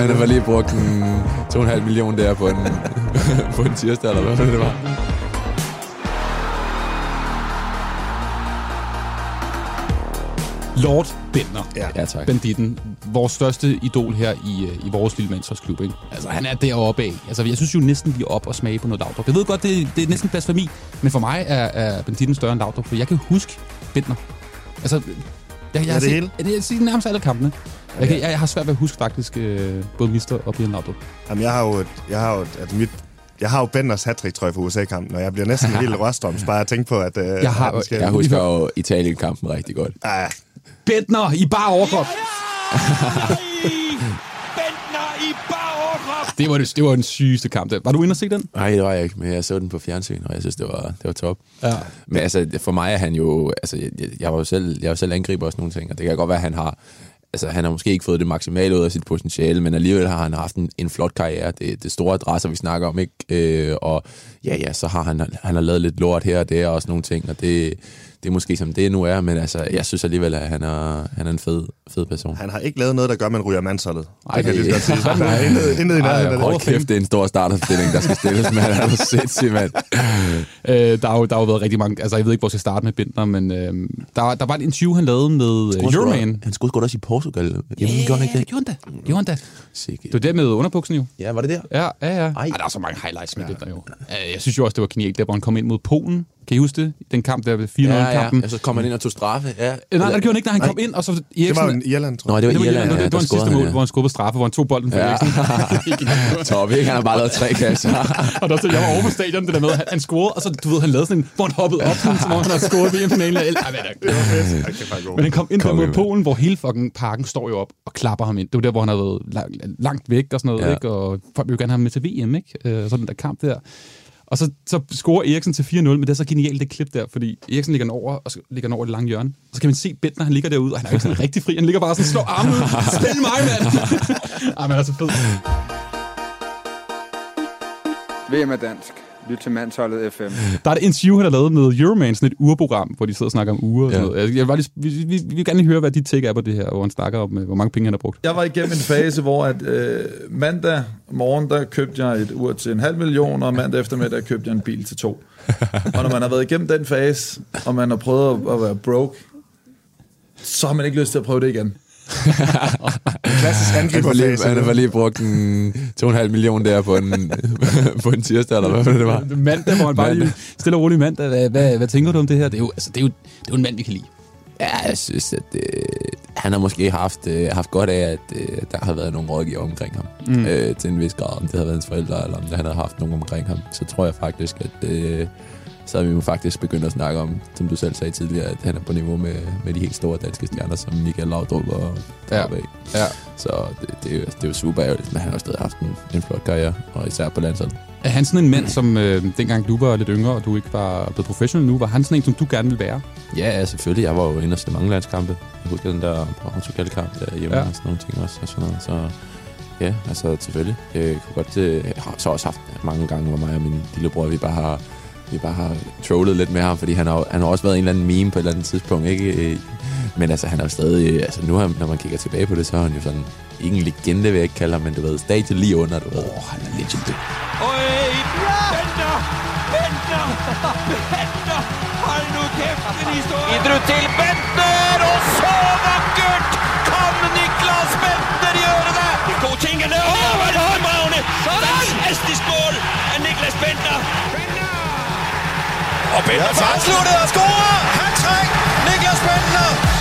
han har lige brugt en 2,5 millioner der på en, på en tirsdag, eller hvad det var. Lord Bentner. Ja. Ja, tak. Banditten. Vores største idol her i, øh, i vores lille mandsholdsklub. Ikke? Altså, han er deroppe af. Altså, jeg synes jo næsten, vi er op og smage på noget Laudrup. Jeg ved godt, det, det er næsten blasfemi, men for mig er, er Banditten større end Laudrup, for jeg kan huske Bentner. Altså, jeg, jeg Ja, det set, hele? Jeg, jeg set nærmest alle kampene. Jeg, kan, jeg, jeg har svært ved at huske faktisk øh, både Mister og Brian Laudrup. Jamen, jeg har jo, et, jeg har jo, et, altså mit, jeg har jo Benders hat trøje for USA-kampen, og jeg bliver næsten helt røstom, bare at tænke på, at... Øh, Jeg har- at skal- Jeg husker jo Italien-kampen rigtig godt. Ah, Bentner i bare overkrop! Bentner i bare overkrop. Det var, det, det var den sygeste kamp. Der. Var du inde og se den? Nej, det var jeg ikke, men jeg så den på fjernsyn, og jeg synes, det var, det var top. Ja. Men altså, for mig er han jo... Altså, jeg, jeg var jo selv, jeg var selv angriber også nogle ting, og det kan godt være, at han har... Altså, han har måske ikke fået det maksimale ud af sit potentiale, men alligevel har han haft en, en flot karriere. Det det store adresser, vi snakker om, ikke? Øh, og ja, ja, så har han, han har lavet lidt lort her og der og sådan nogle ting, og det, det er måske som det nu er, men altså, jeg synes alligevel, at han er, han er en fed, fed person. han har ikke lavet noget, der gør, at man ryger mandsholdet. Ej, det kan jeg det- lige sige. Der er intet, intet i nærheden hold kæft, det er en stor starterstilling, der skal stilles, mand. Er du sindssygt, mand? Øh, der, har jo, der har jo været rigtig mange... Altså, jeg ved ikke, hvor jeg skal starte med Bentner, men øh, der, der var et interview, han lavede med øh, Euroman. Han skulle sgu da også i Portugal. Jamen, gjorde han ikke det? Gjorde han da. Gjorde han da. Sikke. Det var det med underbuksen jo. Ja, var det der? Ja, ja, ja. Ej. Ej. der er så mange highlights med ja. Bentner jo. Øh, Jeg synes jo også, det var genialt, der hvor han kom ind mod Polen. Kan I huske det? Den kamp der ved 4-0-kampen. Ja, så kom han ind og tog straffe. Ja. Øh, Nej, det gjorde han ikke, når han kom ind, og så Det Eriksen... var jo i Irland, tror Nå, jeg. det var det var, Irland, Irland, ja, det var der den sidste mål, han, hvor han skubbede straffe, hvor han tog bolden for Ja. Eriksen. Top, ikke? Han har bare lavet tre kasser. og der, så, jeg var over på stadion, det der med, at han, han scorede, og så, du ved, han lavede sådan en, hvor han hoppede op, sådan, som om han havde scoret det? Det var fedt. Ej, det god. Men han kom ind der Konge, mod. Polen, hvor hele fucking parken står jo op og klapper ham ind. Det var der, hvor han havde været langt, væk og sådan noget, ja. Ja. ikke? Og folk ville jo gerne have ham med til VM, ikke? Øh, så den der kamp der. Og så, så scorer Eriksen til 4-0, men det er så genialt det klip der, fordi Eriksen ligger den over, og så ligger den over det lange hjørne. Så kan man se Bentner, han ligger derude, og han er jo sådan rigtig fri. Han ligger bare sådan, slår armen ud. Spænd mig, mand! Ej, men er så fed. VM er dansk. Lyt til Mandsholdet FM. Der er et interview, han har lavet med Euroman, sådan et urprogram, hvor de sidder og snakker om uger og sådan Ja. noget. Jeg, jeg vil bare lige, vi, vi, vi, vil gerne lige høre, hvad dit take er på det her, hvor han snakker om, øh, hvor mange penge han har brugt. Jeg var igennem en fase, hvor at, øh, mandag morgen, der købte jeg et ur til en halv million, og mandag eftermiddag købte jeg en bil til to. Og når man har været igennem den fase, og man har prøvet at, at være broke, så har man ikke lyst til at prøve det igen. Klassisk angriberfase. han har lige brugt en 2,5 millioner der på en, på en tirsdag, eller hvad det var. Mandag, hvor han bare lige stille og roligt mandag. Hvad, hvad, hvad tænker du om det her? Det er jo, altså, det er jo, det er jo en mand, vi kan lide. Ja, jeg synes, at øh, han har måske haft, øh, haft godt af, at øh, der har været nogle rådgiver omkring ham. Mm. Øh, til en vis grad, om det havde været hans forældre, eller om det, han havde haft nogen omkring ham. Så tror jeg faktisk, at øh, så har vi jo faktisk begyndt at snakke om, som du selv sagde tidligere, at han er på niveau med, med de helt store danske stjerner, som Michael Laudrup og deroppe af. Ja. Så det, det, er jo, det er jo super ærgerligt, men han har stadig haft en, en flot karriere, og især på landsholdet. Er han sådan en mand, som øh, dengang du var lidt yngre, og du ikke var blevet professionel nu, var han sådan en, som du gerne ville være? Ja, ja, selvfølgelig. Jeg var jo inde og mange landskampe. Jeg husker den der Portugal-kamp der hjemme Ja. ja. og sådan nogle ting også. Og sådan noget. Så ja, altså selvfølgelig. Jeg kunne godt, øh, jeg har så også haft mange gange, hvor mig og min lillebror, vi bare har, vi bare har trollet lidt med ham, fordi han har, han har også været en eller anden meme på et eller andet tidspunkt, ikke? Øh, Men altså, han er jo stadig, altså nu, har- når man kigger tilbage på det, så er han jo sådan, ikke en legende, vil jeg ikke kalde ham, men du ved, stadiet lige under, du ved. Åh, han er legend. Øj, Bentner! Bentner! Bentner! Hold nu kæft, en historie! Videre til Bentner, Og Bender ja, afslutter og scorer! Hat-trick! Niklas Bender